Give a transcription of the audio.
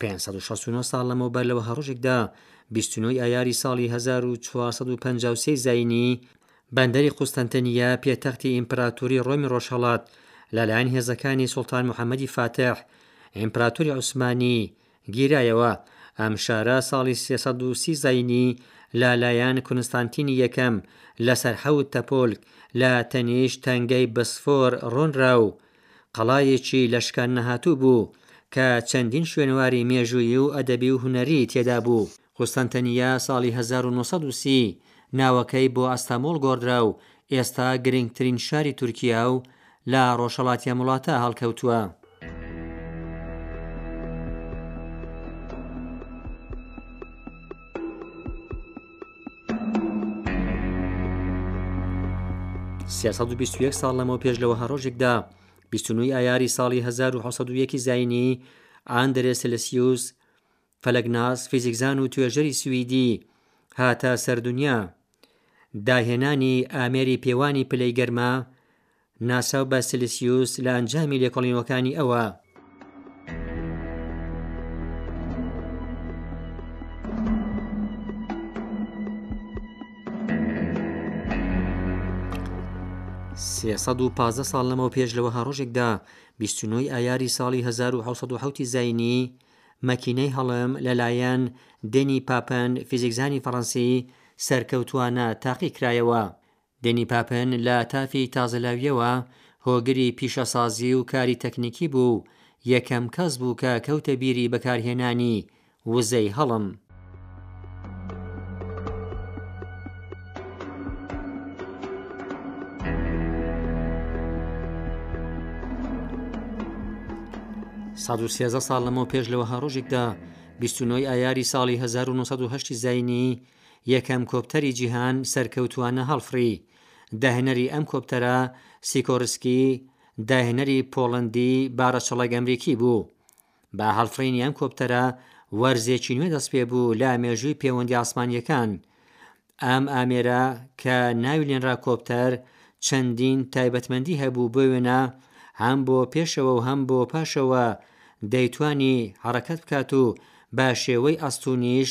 569 ساڵ لەمەوبەر لەوە هەڕۆژێکدا 29 ئایاری ساڵی 1453 زینی بەندەری قوستەنتەنیە پێتەختی ئیمپراتوری ڕۆمی ڕۆژهڵات لەلایەن هێزەکانی سلتان محەممەدی فاتح ئیمپراتوری عوسمانی گیرایەوە ئەم شارە ساڵی 330 زینی لەلایەن کونستانتینی یەکەم لەسەر حەوت تەپۆلک لە تەنیش تەنگەی بسفۆر ڕۆنراو قەڵایەکی لە شکان نەهاتوو بوو کە چەندین شوێنەواری مێژوویی و ئەدەبی و هونەری تێدا بوو. قوستەنتەنییە ساڵی هەزار و نۆ سەد و سی ناوەکەی بۆ ئەستەموڵ گۆڕدرا و ئێستا گرنگترین شاری تورکیا و لە ڕۆژهەڵاتی ئەم وڵاتە هەڵکەوتووە. یەک ساڵ لەمەو پێش لە وەها ڕۆژێکدا بیستنووی ئایاری ساڵی 1970 زینی ئاندرێ سلسیوس فەلەگناس فیزیکزان و توێژەری سوئدی هاتە سەردونیا داهێنانی ئامێری پێوانی پلەی گەرما ناساو بە سیلیسیوس لە ئەنجامی لێکۆڵینەوەکانی ئەوە، سێ سەد و پازدە ساڵ لەمەو پێش لە وەها ڕۆژێکدا بیست و نۆی ئایاری ساڵی هەزار و حەوت سەد و حەوتی زینی مەکینەی هەڵم لەلایەن دێنی پاپەن فیزیکزانی فەڕەنسی سەرکەوتووانە تاقی کرایەوە. دێنی پاپن لە تافی تازەلاوییەوە هۆگری پیشەسازی و کاری تەکنیکی بوو و یەکەم کەس بوو کە کەوتە بیری بەکارهێنانی وزەی هەڵم. سەد و سێزدە ساڵ لەمەوپێش لە وەها ڕۆژێکدا، بیست و نۆ ی ئایاری ساڵی هەزار و نۆ سەد و هەشت زایینی، یەکەم کۆپتەری جیهان سەرکەوتووانە هەڵفڕی. داهێنەری ئەم کۆپتەرە سیکۆرسکی داهێنەری پۆڵەندی بارەچڵەک ئەمریکی بوو. بە هەڵفڕینی ئەم کۆپتەرە وەرزێکی نوێ دەست پێ بوو لە مێژووی پێوەندی ئاسمانییەکان. ئەم ئامێرە کە ناوی لێنرا کۆپتەر چەندین تایبەتمەندی هەبوو بۆ وێنە هەم بۆ پێشەوە و هەم بۆ پاشەوە دەیتوانی هەڕەکەت بکات و بە شێوەی ئەستوونیش